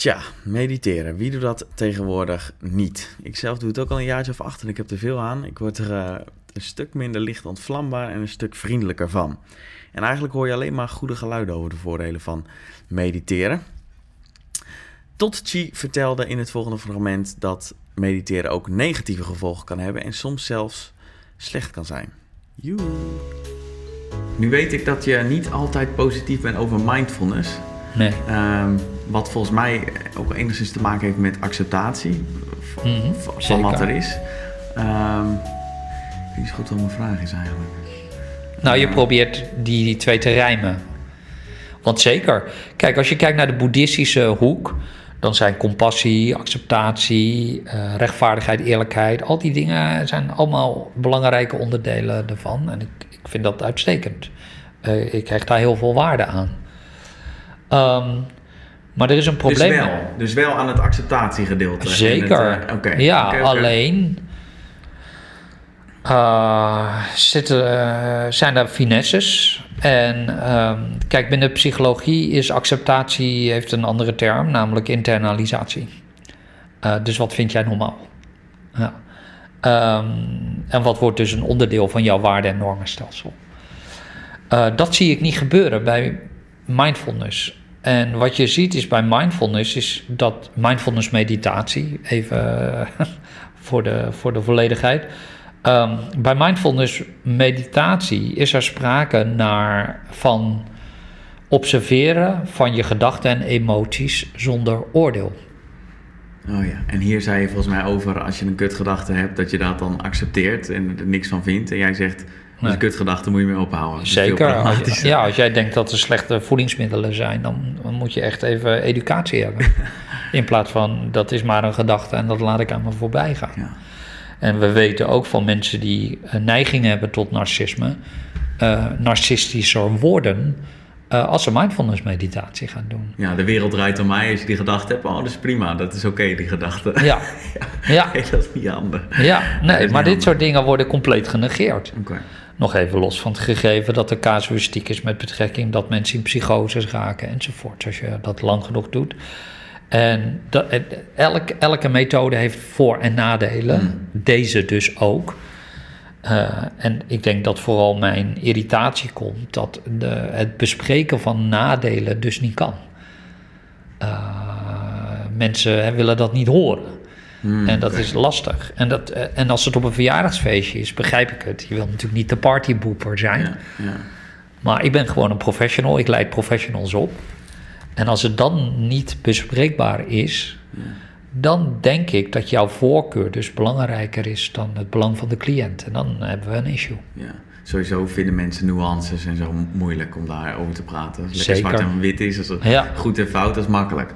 Tja, mediteren. Wie doet dat tegenwoordig niet? Ik zelf doe het ook al een jaartje of acht en ik heb er veel aan. Ik word er eh, een stuk minder licht ontvlambaar en een stuk vriendelijker van. En eigenlijk hoor je alleen maar goede geluiden over de voordelen van mediteren. Tot Chi vertelde in het volgende fragment dat mediteren ook negatieve gevolgen kan hebben en soms zelfs slecht kan zijn. Joe. Nu weet ik dat je niet altijd positief bent over mindfulness. Nee. Um, wat volgens mij ook enigszins te maken heeft met acceptatie van, Mhm, van zeker. wat er is. Um, ik weet niet zo goed wat mijn vraag is eigenlijk. Nou, je probeert die, die twee te rijmen. Want zeker, kijk, als je kijkt naar de boeddhistische hoek, dan zijn compassie, acceptatie, eh, rechtvaardigheid, eerlijkheid, al die dingen zijn allemaal belangrijke onderdelen ervan. En ik, ik vind dat uitstekend. Eh, ik hecht daar heel veel waarde aan. Ehm, maar er is een probleem. Dus wel, dus wel aan het acceptatiegedeelte. Zeker. het, eh, ja, alleen eh, zitten, eh, zijn er finesses. En ehm, kijk, binnen psychologie is acceptatie heeft een andere term, namelijk internalisatie. Eh, dus wat vind jij normaal? Ja. Ehm, en wat wordt dus een onderdeel van jouw waarde- en normenstelsel? Dat zie ik niet gebeuren bij mindfulness. En wat je ziet is bij mindfulness, is dat mindfulness meditatie, even voor de, voor de volledigheid. Ehm, bij mindfulness meditatie is er sprake naar van observeren van je gedachten en emoties zonder oordeel. Oh ja, en hier zei je volgens mij over als je een kutgedachte hebt, dat je dat dan accepteert en er niks van vindt. En jij zegt, Nee. een kutgedachte, moet je mee ophouden. Zeker. Als, ja, als jij denkt dat er slechte voedingsmiddelen zijn, dan, dan moet je echt even educatie hebben. In plaats van dat is maar een gedachte en dat laat ik aan me voorbij gaan. Ja. En we weten ook van mensen die een neiging hebben tot narcisme, eh, narcistischer worden eh, als ze mindfulness meditatie gaan doen. Ja, de wereld draait om mij. Als je die gedachte hebt, oh, dat is prima. Dat is oké, die gedachte. Ja, ja, Nee, dat is niet handig. ja. Nee, maar dit handig. soort dingen worden compleet genegeerd. Oké. Nog even los van het gegeven dat er casuïstiek is met betrekking dat mensen in psychoses raken enzovoort, als je dat lang genoeg doet. En dat, en elk, elke methode heeft voor- en nadelen, Mm. deze dus ook. Eh, en ik denk dat vooral mijn irritatie komt dat de, het bespreken van nadelen dus niet kan. Eh, mensen hè, willen dat niet horen. Hmm, En dat is lastig. En, dat, eh, en als het op een verjaardagsfeestje is, begrijp ik het. Je wil natuurlijk niet de partyboeper zijn. Ja, ja. Maar ik ben gewoon een professional. Ik leid professionals op. En als het dan niet bespreekbaar is, dan denk ik dat jouw voorkeur dus belangrijker is dan het belang van de cliënt. En dan hebben we een issue. ja. Sowieso vinden mensen nuances en zo moeilijk om daarover te praten. Als het zwart en wit is, als het Ja. goed en fout, is makkelijk.